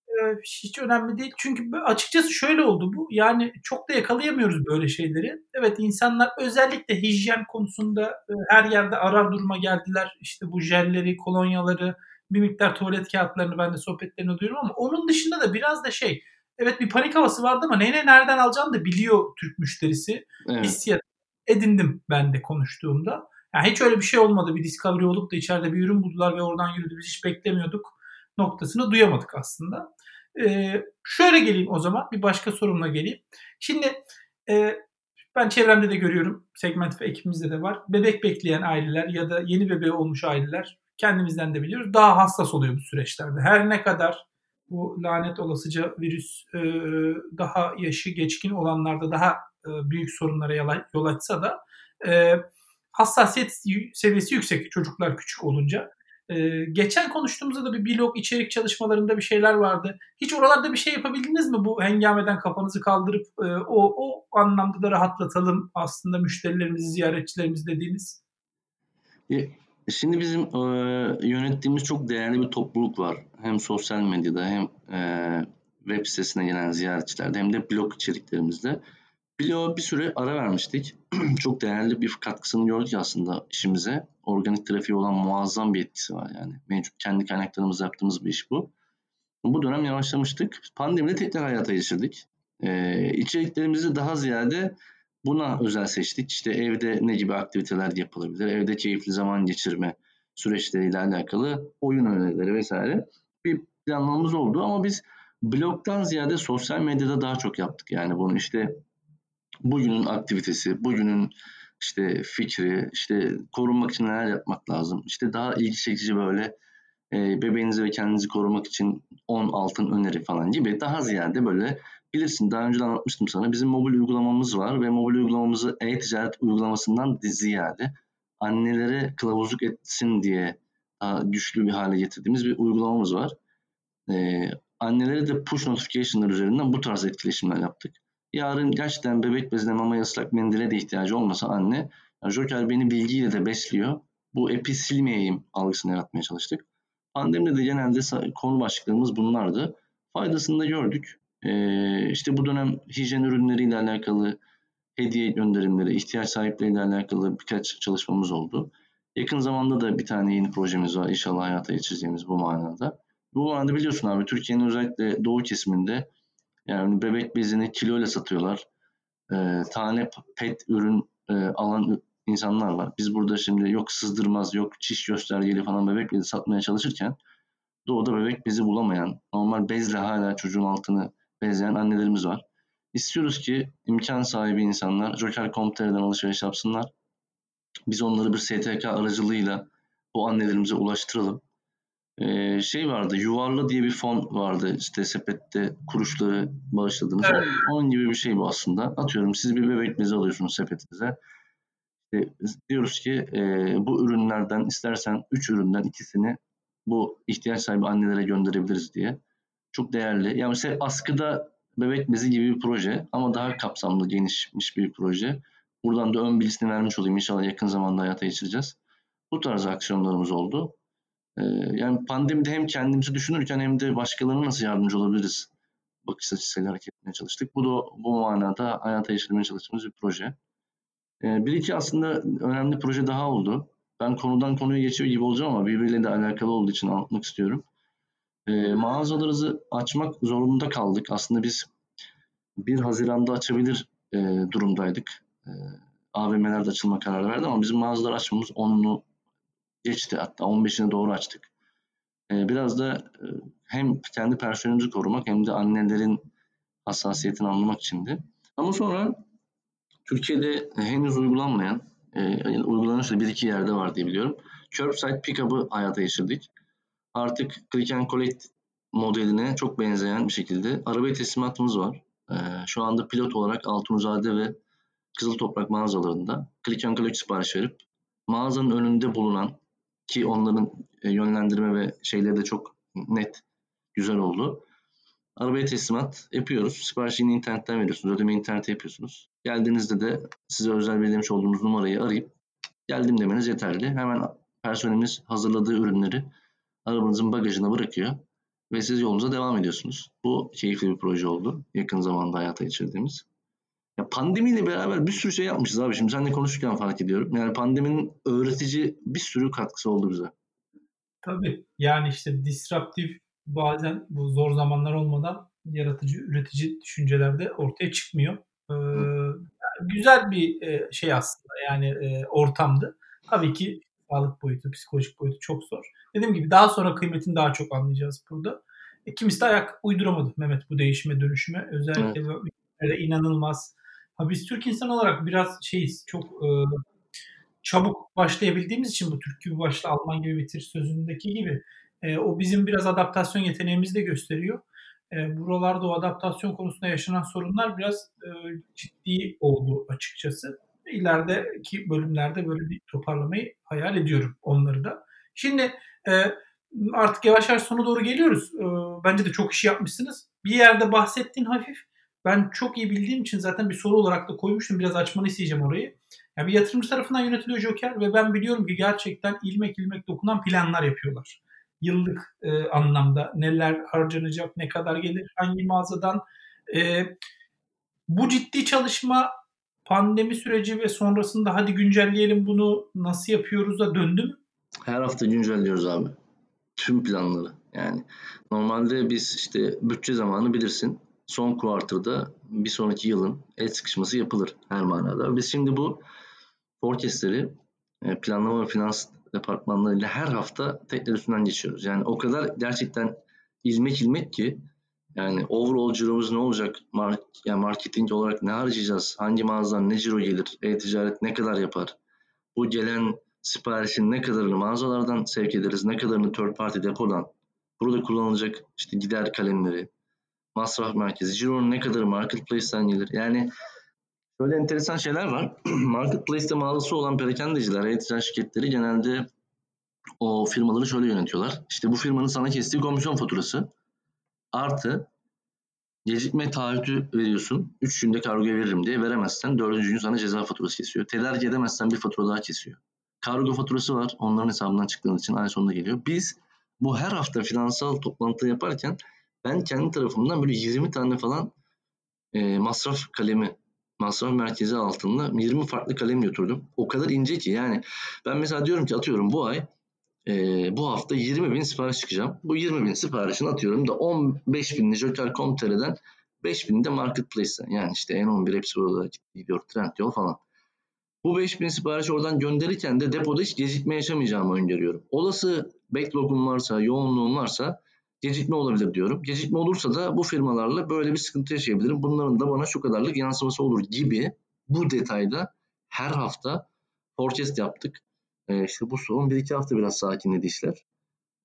e, hiç önemli değil. Çünkü açıkçası şöyle oldu bu. Yani çok da yakalayamıyoruz böyle şeyleri. Evet insanlar özellikle hijyen konusunda e, her yerde arar duruma geldiler. İşte bu jelleri, kolonyaları, bir miktar tuvalet kağıtlarını ben de sohbetlerini duyuyorum ama onun dışında da biraz da şey evet bir panik havası vardı ama neyine nereden alacağını da biliyor Türk müşterisi. Evet. Hissiyat edindim ben de konuştuğumda. Yani hiç öyle bir şey olmadı. Bir discovery olup da içeride bir ürün buldular ve oradan yürüdü. Biz hiç beklemiyorduk noktasını duyamadık aslında. Ee, şöyle geleyim o zaman. Bir başka sorumla geleyim. Şimdi e, ben çevremde de görüyorum. Segment ve ekibimizde de var. Bebek bekleyen aileler ya da yeni bebeği olmuş aileler kendimizden de biliyoruz. Daha hassas oluyor bu süreçlerde. Her ne kadar bu lanet olasıca virüs e, daha yaşı geçkin olanlarda daha e, büyük sorunlara yol açsa da e, hassasiyet seviyesi yüksek çocuklar küçük olunca. geçen konuştuğumuzda da bir blog içerik çalışmalarında bir şeyler vardı. Hiç oralarda bir şey yapabildiniz mi bu hengameden kafanızı kaldırıp o, o anlamda da rahatlatalım aslında müşterilerimizi, ziyaretçilerimizi dediğiniz? Şimdi bizim e, yönettiğimiz çok değerli bir topluluk var. Hem sosyal medyada hem e, web sitesine gelen ziyaretçilerde hem de blog içeriklerimizde. Blog'a bir süre ara vermiştik. çok değerli bir katkısını gördük aslında işimize. Organik trafiği olan muazzam bir etkisi var yani. Mevcut kendi kaynaklarımızla yaptığımız bir iş bu. Bu dönem yavaşlamıştık. Pandemide tekrar hayata geçirdik. Ee, içeriklerimizi daha ziyade Buna özel seçtik. İşte evde ne gibi aktiviteler yapılabilir, evde keyifli zaman geçirme süreçleriyle alakalı oyun önerileri vesaire bir planlamamız oldu. Ama biz blogdan ziyade sosyal medyada daha çok yaptık. Yani bunu işte bugünün aktivitesi, bugünün işte fikri, işte korunmak için neler yapmak lazım. İşte daha ilgi çekici böyle e, bebeğinizi ve kendinizi korumak için 10 altın öneri falan gibi daha ziyade böyle bilirsin daha önce de anlatmıştım sana. Bizim mobil uygulamamız var ve mobil uygulamamızı e-ticaret uygulamasından ziyade annelere kılavuzluk etsin diye daha güçlü bir hale getirdiğimiz bir uygulamamız var. Ee, annelere de push notification'lar üzerinden bu tarz etkileşimler yaptık. Yarın gerçekten bebek bezine mama ıslak mendile de ihtiyacı olmasa anne, yani Joker beni bilgiyle de besliyor. Bu epi silmeyeyim algısını yaratmaya çalıştık. Pandemide de genelde konu başlıklarımız bunlardı. Faydasını da gördük. Ee, işte bu dönem hijyen ürünleriyle alakalı hediye gönderimleri, ihtiyaç sahipleriyle alakalı birkaç çalışmamız oldu. Yakın zamanda da bir tane yeni projemiz var inşallah hayata geçireceğimiz bu manada. Bu manada biliyorsun abi Türkiye'nin özellikle doğu kesiminde yani bebek bezini kiloyla satıyorlar. Ee, tane pet ürün e, alan insanlar var. Biz burada şimdi yok sızdırmaz, yok çiş göstergeli falan bebek bezi satmaya çalışırken doğuda bebek bezi bulamayan, normal bezle hala çocuğun altını bezleyen annelerimiz var. İstiyoruz ki imkan sahibi insanlar Joker.com.tr'den alışveriş yapsınlar. Biz onları bir STK aracılığıyla bu annelerimize ulaştıralım. Ee, şey vardı, Yuvarla diye bir fon vardı işte sepette kuruşları bağışladığınız. Evet. Onun gibi bir şey bu aslında. Atıyorum siz bir bebek bezi alıyorsunuz sepetinize. İşte diyoruz ki e, bu ürünlerden istersen 3 üründen ikisini bu ihtiyaç sahibi annelere gönderebiliriz diye çok değerli. Yani mesela askıda bebek bezi gibi bir proje ama daha kapsamlı, genişmiş bir proje. Buradan da ön bilgisini vermiş olayım. İnşallah yakın zamanda hayata geçireceğiz. Bu tarz aksiyonlarımız oldu. Ee, yani pandemide hem kendimizi düşünürken hem de başkalarına nasıl yardımcı olabiliriz bakış açısıyla hareket etmeye çalıştık. Bu da bu manada hayata geçirmeye çalıştığımız bir proje. Ee, bir iki aslında önemli proje daha oldu. Ben konudan konuya geçiyor gibi olacağım ama birbiriyle de alakalı olduğu için anlatmak istiyorum. E, mağazalarımızı açmak zorunda kaldık. Aslında biz 1 Haziran'da açabilir e, durumdaydık. E, AVM'lerde açılma kararı verdi ama bizim mağazalar açmamız 10'unu geçti. Hatta 15'ine doğru açtık. E, biraz da e, hem kendi personelimizi korumak hem de annelerin hassasiyetini anlamak içindi. Ama sonra Türkiye'de henüz uygulanmayan, e, yani uygulanırsa bir iki yerde var diye biliyorum. Curbside Pickup'ı hayata geçirdik artık click and collect modeline çok benzeyen bir şekilde araba teslimatımız var. Ee, şu anda pilot olarak Altunzade ve Kızıl Toprak mağazalarında click and collect sipariş verip mağazanın önünde bulunan ki onların e, yönlendirme ve şeyleri de çok net, güzel oldu. Arabaya teslimat yapıyoruz. Siparişini internetten veriyorsunuz. Ödeme internete yapıyorsunuz. Geldiğinizde de size özel belirlemiş olduğumuz numarayı arayıp geldim demeniz yeterli. Hemen personelimiz hazırladığı ürünleri arabanızın bagajına bırakıyor ve siz yolunuza devam ediyorsunuz. Bu keyifli bir proje oldu. Yakın zamanda hayata geçirdiğimiz. Ya pandemiyle beraber bir sürü şey yapmışız abi. Şimdi seninle konuşurken fark ediyorum. Yani pandeminin öğretici bir sürü katkısı oldu bize. Tabii. Yani işte disruptif bazen bu zor zamanlar olmadan yaratıcı, üretici düşünceler de ortaya çıkmıyor. Ee, güzel bir e, şey aslında yani e, ortamdı. Tabii ki sağlık boyutu, psikolojik boyutu çok zor. Dediğim gibi daha sonra kıymetini daha çok anlayacağız burada. E, kimisi de ayak uyduramadı Mehmet bu değişime dönüşüme. Özellikle evet. inanılmaz. Ha, biz Türk insan olarak biraz şeyiz çok e, çabuk başlayabildiğimiz için bu Türk gibi başla Alman gibi bitir sözündeki gibi e, o bizim biraz adaptasyon yeteneğimizi de gösteriyor. E, buralarda o adaptasyon konusunda yaşanan sorunlar biraz e, ciddi oldu açıkçası. İlerideki bölümlerde böyle bir toparlamayı hayal ediyorum onları da. Şimdi e, artık yavaş yavaş sona doğru geliyoruz. E, bence de çok iş yapmışsınız. Bir yerde bahsettiğin hafif. Ben çok iyi bildiğim için zaten bir soru olarak da koymuştum. Biraz açmanı isteyeceğim orayı. Yani bir yatırımcı tarafından yönetiliyor Joker ve ben biliyorum ki gerçekten ilmek ilmek dokunan planlar yapıyorlar yıllık e, anlamda neler harcanacak, ne kadar gelir, hangi mağazadan. E, bu ciddi çalışma pandemi süreci ve sonrasında hadi güncelleyelim bunu nasıl yapıyoruz da döndü mü? Her hafta güncelliyoruz abi. Tüm planları. Yani normalde biz işte bütçe zamanı bilirsin. Son kuartırda bir sonraki yılın el sıkışması yapılır her manada. Biz şimdi bu forecastleri e, planlama ve finans departmanlarıyla her hafta tekrar üstünden geçiyoruz. Yani o kadar gerçekten ilmek ilmek ki yani overall ciromuz ne olacak? Mark, yani marketing olarak ne harcayacağız? Hangi mağazadan ne ciro gelir? E-ticaret ne kadar yapar? Bu gelen siparişin ne kadarını mağazalardan sevk ederiz? Ne kadarını third party depodan? Burada kullanılacak işte gider kalemleri, masraf merkezi, cironun ne kadarı marketplace'ten gelir? Yani Böyle enteresan şeyler var. Marketplace'te mağazası olan perakendeciler, e-ticaret şirketleri genelde o firmaları şöyle yönetiyorlar. İşte bu firmanın sana kestiği komisyon faturası artı gecikme taahhütü veriyorsun. 3 günde kargoya veririm diye veremezsen 4. gün sana ceza faturası kesiyor. Tedarik edemezsen bir fatura daha kesiyor. Kargo faturası var. Onların hesabından çıktığın için ay sonunda geliyor. Biz bu her hafta finansal toplantı yaparken ben kendi tarafımdan böyle 20 tane falan e, masraf kalemi masraf merkezi altında 20 farklı kalem götürdüm. O kadar ince ki yani ben mesela diyorum ki atıyorum bu ay e, bu hafta 20 bin sipariş çıkacağım. Bu 20 bin siparişini atıyorum da 15 binini Joker.com.tr'den 5 binini de Marketplace'den yani işte N11 hepsi orada gidiyor Trendyol falan. Bu 5000 sipariş oradan gönderirken de depoda hiç gecikme yaşamayacağımı öngörüyorum. Olası backlog'um varsa, yoğunluğum varsa gecikme olabilir diyorum. Gecikme olursa da bu firmalarla böyle bir sıkıntı yaşayabilirim. Bunların da bana şu kadarlık yansıması olur gibi bu detayda her hafta forecast yaptık. Ee, işte bu son bir iki hafta biraz sakinledi işler.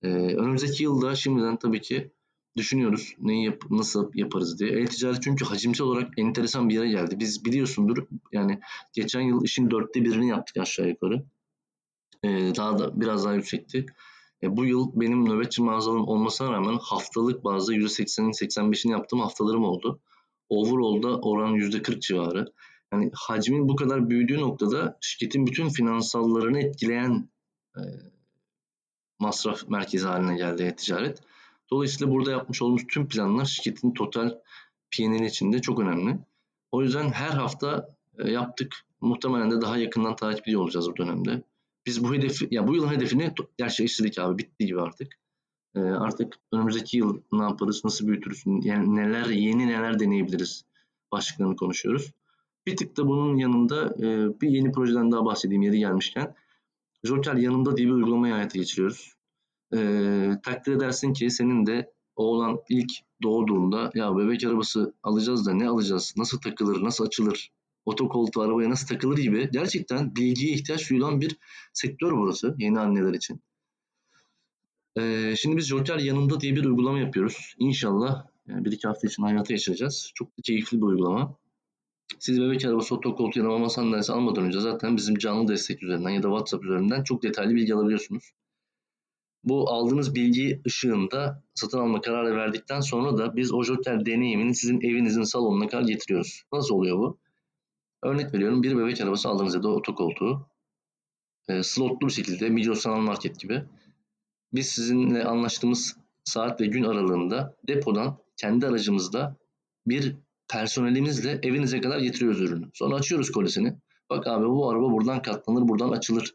Ee, önümüzdeki yılda şimdiden tabii ki düşünüyoruz neyi yap nasıl yaparız diye. E-ticaret çünkü hacimsel olarak enteresan bir yere geldi. Biz biliyorsundur yani geçen yıl işin dörtte birini yaptık aşağı yukarı. Ee, daha da biraz daha yüksekti. E, bu yıl benim nöbetçi mağazalım olmasına rağmen haftalık bazda %80'in 85'ini yaptığım haftalarım oldu. Overall'da oran %40 civarı. Yani hacmin bu kadar büyüdüğü noktada şirketin bütün finansallarını etkileyen e, masraf merkezi haline geldi e-ticaret. Dolayısıyla burada yapmış olduğumuz tüm planlar şirketin total P&L içinde çok önemli. O yüzden her hafta e, yaptık. Muhtemelen de daha yakından takip ediyor olacağız bu dönemde. Biz bu hedefi, ya bu yılın hedefini gerçekleştirdik abi. Bitti gibi artık. E, artık önümüzdeki yıl ne yaparız, nasıl büyütürüz, yani neler, yeni neler deneyebiliriz başlıklarını konuşuyoruz. Bir tık da bunun yanında e, bir yeni projeden daha bahsedeyim yeri gelmişken. Joker yanında diye bir uygulamayı hayata geçiriyoruz. E, takdir edersin ki senin de oğlan ilk doğduğunda ya bebek arabası alacağız da ne alacağız, nasıl takılır, nasıl açılır, otokoltuğu arabaya nasıl takılır gibi gerçekten bilgiye ihtiyaç duyulan bir sektör burası yeni anneler için. Ee, şimdi biz Joker yanında diye bir uygulama yapıyoruz. İnşallah Yani bir iki hafta için hayata geçireceğiz. Çok keyifli bir uygulama. Siz bebek arabası, otokoltuğu ya da mama sandalyesi almadan önce zaten bizim canlı destek üzerinden ya da WhatsApp üzerinden çok detaylı bilgi alabiliyorsunuz. Bu aldığınız bilgi ışığında satın alma kararı verdikten sonra da biz o Joker deneyimini sizin evinizin salonuna kadar getiriyoruz. Nasıl oluyor bu? Örnek veriyorum bir bebek arabası aldınız ya da otokoltuğu. E, slotlu bir şekilde Migros Sanal Market gibi. Biz sizinle anlaştığımız saat ve gün aralığında depodan kendi aracımızda bir personelimizle evinize kadar getiriyoruz ürünü. Sonra açıyoruz kolisini. Bak abi bu araba buradan katlanır, buradan açılır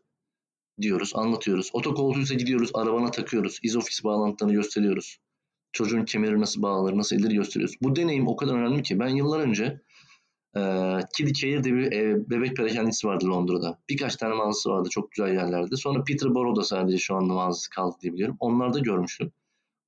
diyoruz, anlatıyoruz. Otokoltuğuysa gidiyoruz, arabana takıyoruz. İzofix bağlantılarını gösteriyoruz. Çocuğun kemeri nasıl bağlanır, nasıl edilir gösteriyoruz. Bu deneyim o kadar önemli ki ben yıllar önce e, Kid Care diye bir e, bebek perakendisi vardı Londra'da. Birkaç tane mağazası vardı çok güzel yerlerde. Sonra Peterborough'da sadece şu anda mağazası kaldı diye biliyorum. Onlarda görmüştüm.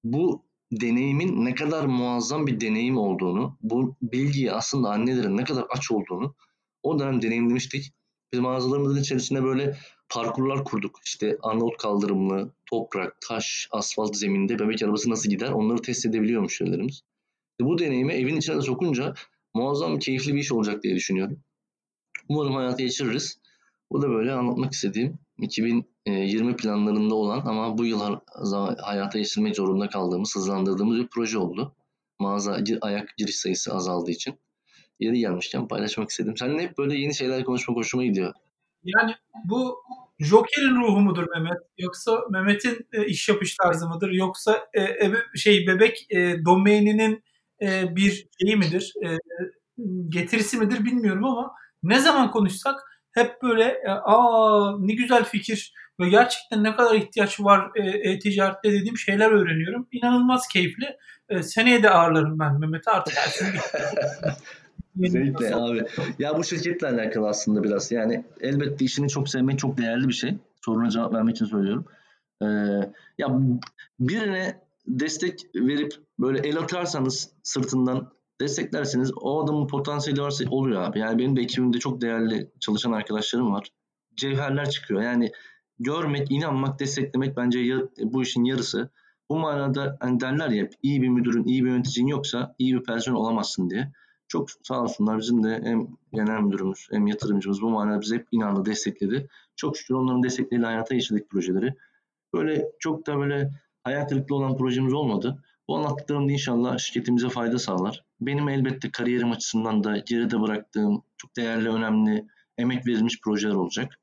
Bu deneyimin ne kadar muazzam bir deneyim olduğunu, bu bilgiyi aslında annelerin ne kadar aç olduğunu o dönem deneyimlemiştik. Biz mağazalarımızın içerisinde böyle parkurlar kurduk. İşte Arnavut kaldırımlı, toprak, taş, asfalt zeminde bebek arabası nasıl gider onları test edebiliyor müşterilerimiz. Bu deneyimi evin içine sokunca muazzam keyifli bir iş olacak diye düşünüyorum. Umarım hayata geçiririz. Bu da böyle anlatmak istediğim 2020 planlarında olan ama bu yıl hayata geçirmek zorunda kaldığımız, hızlandırdığımız bir proje oldu. Mağaza ayak giriş sayısı azaldığı için. Yeri gelmişken paylaşmak istedim. Seninle hep böyle yeni şeyler konuşmak hoşuma gidiyor. Yani bu Joker'in ruhu mudur Mehmet? Yoksa Mehmet'in e, iş yapış tarzı mıdır? Yoksa e, ebe, şey bebek e, domaininin e, bir şeyi midir? E, getirisi midir bilmiyorum ama ne zaman konuşsak hep böyle e, aa ne güzel fikir ve gerçekten ne kadar ihtiyaç var e-ticarette dediğim şeyler öğreniyorum. İnanılmaz keyifli. Seneye de ağırlarım ben Mehmet'i artık. Kesinlikle abi. Ya bu şirketle alakalı aslında biraz. Yani elbette işini çok sevmek çok değerli bir şey. Soruna cevap vermek için söylüyorum. Ee, ya birine destek verip böyle el atarsanız sırtından desteklerseniz o adamın potansiyeli varsa oluyor abi. Yani benim de ekibimde çok değerli çalışan arkadaşlarım var. Cevherler çıkıyor. Yani görmek, inanmak, desteklemek bence bu işin yarısı. Bu manada hani derler ya iyi bir müdürün, iyi bir yöneticin yoksa iyi bir personel olamazsın diye. Çok sağ olsunlar bizim de hem genel müdürümüz hem yatırımcımız bu manada bizi hep inandı, destekledi. Çok şükür onların destekleriyle hayata geçirdik projeleri. Böyle çok da böyle hayal kırıklığı olan projemiz olmadı. Bu anlattıklarım da inşallah şirketimize fayda sağlar. Benim elbette kariyerim açısından da geride bıraktığım çok değerli, önemli, emek verilmiş projeler olacak.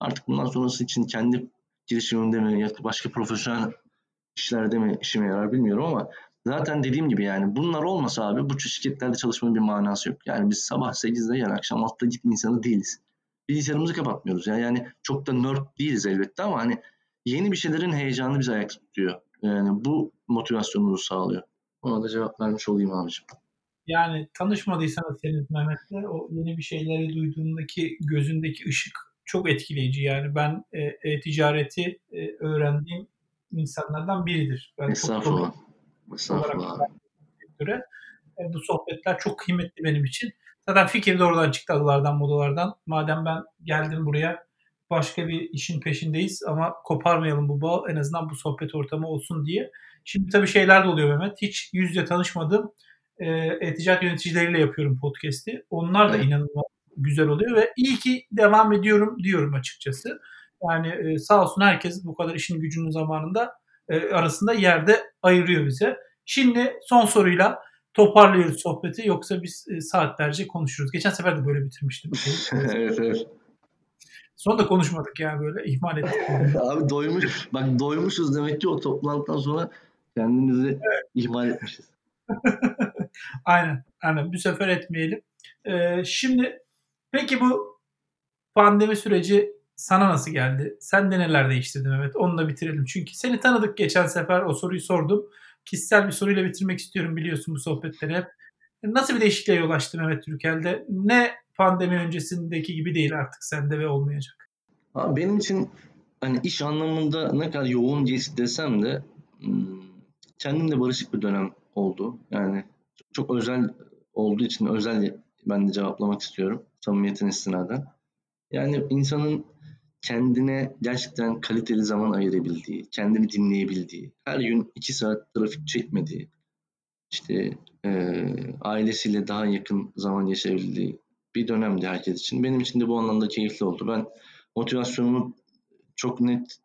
Artık bundan sonrası için kendi girişimimde mi başka profesyonel işlerde mi işime yarar bilmiyorum ama zaten dediğim gibi yani bunlar olmasa abi bu şirketlerde çalışmanın bir manası yok. Yani biz sabah 8'de yani akşam 6'da git insanı değiliz. Bilgisayarımızı kapatmıyoruz. Yani, yani çok da nerd değiliz elbette ama hani yeni bir şeylerin heyecanı bizi ayakta tutuyor. Yani bu motivasyonumuzu sağlıyor. Ona da cevap vermiş olayım abicim. Yani tanışmadıysanız henüz Mehmet'le o yeni bir şeyleri duyduğundaki gözündeki ışık çok etkileyici. Yani ben e, e-ticareti e, öğrendiğim insanlardan biridir. Ben Estağfurullah. Estağfurullah. E, bu sohbetler çok kıymetli benim için. Zaten fikir de oradan çıktı adılardan modalardan. Madem ben geldim buraya başka bir işin peşindeyiz ama koparmayalım bu bağı en azından bu sohbet ortamı olsun diye. Şimdi tabii şeyler de oluyor Mehmet. Hiç yüzde tanışmadığım e, e-ticaret yöneticileriyle yapıyorum podcast'i. Onlar da inanılmaz güzel oluyor ve iyi ki devam ediyorum diyorum açıkçası. Yani e, sağ olsun herkes bu kadar işin gücünün zamanında e, arasında yerde ayırıyor bize. Şimdi son soruyla toparlıyoruz sohbeti yoksa biz e, saatlerce konuşuruz. Geçen sefer de böyle bitirmiştim. evet evet. Sonra da konuşmadık ya böyle ihmal ettik. Abi doymuş. Bak doymuşuz demek ki o toplantıdan sonra kendimizi evet. ihmal etmişiz. aynen. Aynen. Bu sefer etmeyelim. Ee, şimdi peki bu pandemi süreci sana nasıl geldi? Sen de neler değiştirdin Mehmet? Onu da bitirelim. Çünkü seni tanıdık geçen sefer o soruyu sordum. Kişisel bir soruyla bitirmek istiyorum biliyorsun bu sohbetleri hep. Nasıl bir değişikliğe yol açtı Mehmet Türkel'de? Ne pandemi öncesindeki gibi değil artık sende ve olmayacak. Abi benim için hani iş anlamında ne kadar yoğun geçti desem de hmm, kendimle barışık bir dönem oldu. Yani çok özel olduğu için özel ben de cevaplamak istiyorum samimiyetin istinaden. Yani insanın kendine gerçekten kaliteli zaman ayırabildiği, kendini dinleyebildiği, her gün iki saat trafik çekmediği, işte e, ailesiyle daha yakın zaman geçirebildiği bir dönemdi herkes için. Benim için de bu anlamda keyifli oldu. Ben motivasyonumu çok net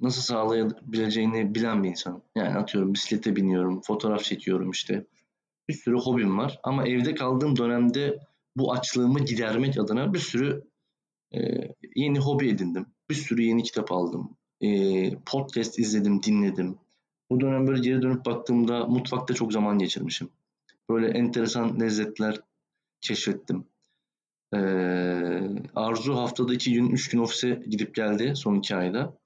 nasıl sağlayabileceğini bilen bir insanım. Yani atıyorum bisiklete biniyorum, fotoğraf çekiyorum işte. Bir sürü hobim var ama evde kaldığım dönemde bu açlığımı gidermek adına bir sürü e, yeni hobi edindim. Bir sürü yeni kitap aldım. E, podcast izledim, dinledim. Bu dönem böyle geri dönüp baktığımda mutfakta çok zaman geçirmişim. Böyle enteresan lezzetler keşfettim. Ee, Arzu haftada iki gün, üç gün ofise gidip geldi son iki ayda.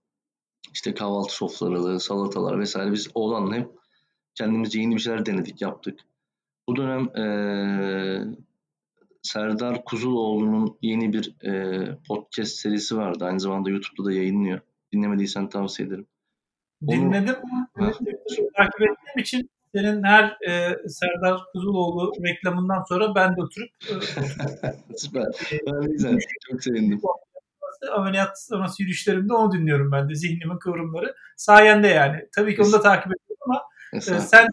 İşte kahvaltı sofraları, salatalar vesaire biz oğlanla hep kendimizce yeni bir şeyler denedik, yaptık. Bu dönem ee, Serdar Kuzuloğlu'nun yeni bir e, podcast serisi vardı. Aynı zamanda YouTube'da da yayınlıyor. Dinlemediysen tavsiye ederim. Dinledim. Onu, takip ettiğim için senin her e, Serdar Kuzuloğlu reklamından sonra ben de oturup e, Süper. Ben güzel. Çok sevindim. Ameliyat sonrası yürüyüşlerimde onu dinliyorum ben de. Zihnimin kıvrımları. Sayende yani. Tabii ki onu da takip ediyorum ama e, sen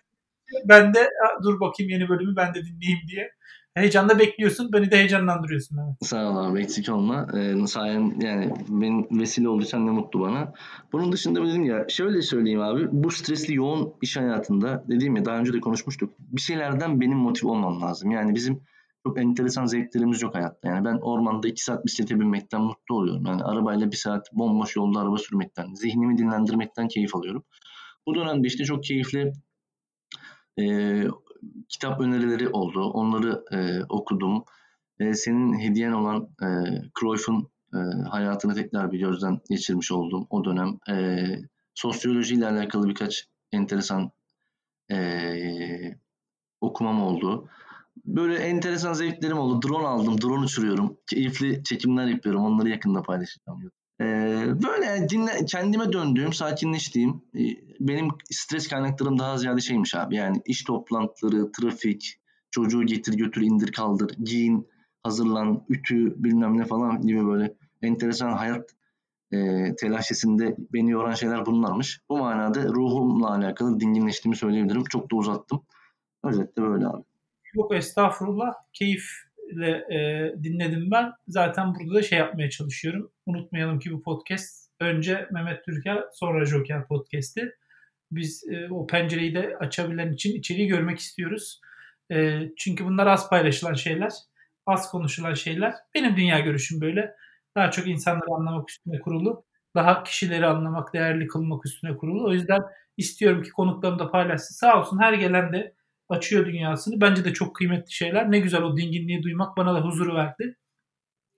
ben de dur bakayım yeni bölümü ben de dinleyeyim diye heyecanla bekliyorsun. Beni de heyecanlandırıyorsun. Evet. Sağ ol abi eksik olma. Ee, sayen yani benim vesile olduysan ne mutlu bana. Bunun dışında dedim ya şöyle söyleyeyim abi. Bu stresli yoğun iş hayatında dediğim ya daha önce de konuşmuştuk. Bir şeylerden benim motive olmam lazım. Yani bizim çok enteresan zevklerimiz yok hayatta. Yani ben ormanda iki saat bisiklete binmekten mutlu oluyorum. Yani arabayla bir saat bomboş yolda araba sürmekten, zihnimi dinlendirmekten keyif alıyorum. Bu dönemde işte çok keyifli e, kitap önerileri oldu. Onları e, okudum. E, senin hediyen olan e, Cruyff'un e, hayatını tekrar bir gözden geçirmiş oldum o dönem. E, sosyolojiyle alakalı birkaç enteresan e, okumam oldu. Böyle enteresan zevklerim oldu. Drone aldım, drone uçuruyorum. Keyifli çekimler yapıyorum. Onları yakında paylaşacağım. Ee, böyle dinle, kendime döndüğüm, sakinleştiğim, e, benim stres kaynaklarım daha ziyade şeymiş abi. Yani iş toplantıları, trafik, çocuğu getir götür indir kaldır, giyin, hazırlan, ütü bilmem ne falan gibi böyle enteresan hayat e, telaşesinde beni yoran şeyler bunlarmış. Bu manada ruhumla alakalı dinginleştiğimi söyleyebilirim. Çok da uzattım. Özetle böyle abi. Yok estağfurullah. Keyif ile e, dinledim ben. Zaten burada da şey yapmaya çalışıyorum. Unutmayalım ki bu podcast önce Mehmet Türker sonra Joker podcast'i. Biz e, o pencereyi de açabilen için içeriği görmek istiyoruz. E, çünkü bunlar az paylaşılan şeyler, az konuşulan şeyler. Benim dünya görüşüm böyle. Daha çok insanları anlamak üstüne kurulu. Daha kişileri anlamak, değerli kılmak üstüne kurulu. O yüzden istiyorum ki konuklarım da paylaşsın. Sağ olsun her gelen de açıyor dünyasını. Bence de çok kıymetli şeyler. Ne güzel o dinginliği duymak bana da huzuru verdi.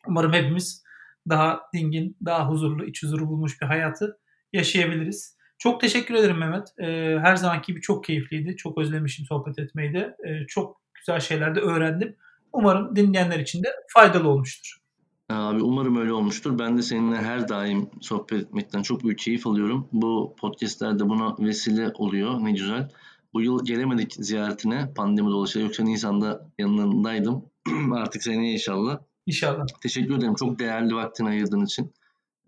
Umarım hepimiz daha dingin, daha huzurlu, iç huzuru bulmuş bir hayatı yaşayabiliriz. Çok teşekkür ederim Mehmet. Ee, her zamanki gibi çok keyifliydi. Çok özlemişim sohbet etmeyi de. Ee, çok güzel şeyler de öğrendim. Umarım dinleyenler için de faydalı olmuştur. Abi umarım öyle olmuştur. Ben de seninle her daim sohbet etmekten çok büyük keyif alıyorum. Bu podcastlerde buna vesile oluyor. Ne güzel. Bu yıl gelemedik ziyaretine pandemi dolayısıyla. Yoksa Nisan'da yanındaydım. Artık seneye inşallah. İnşallah. Teşekkür ederim. Çok değerli vaktini ayırdığın için.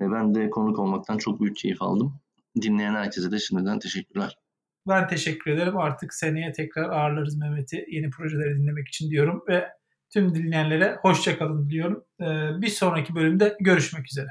E, ben de konuk olmaktan çok büyük keyif aldım. Dinleyen herkese de şimdiden teşekkürler. Ben teşekkür ederim. Artık seneye tekrar ağırlarız Mehmet'i yeni projeleri dinlemek için diyorum ve tüm dinleyenlere hoşçakalın diyorum. E, bir sonraki bölümde görüşmek üzere.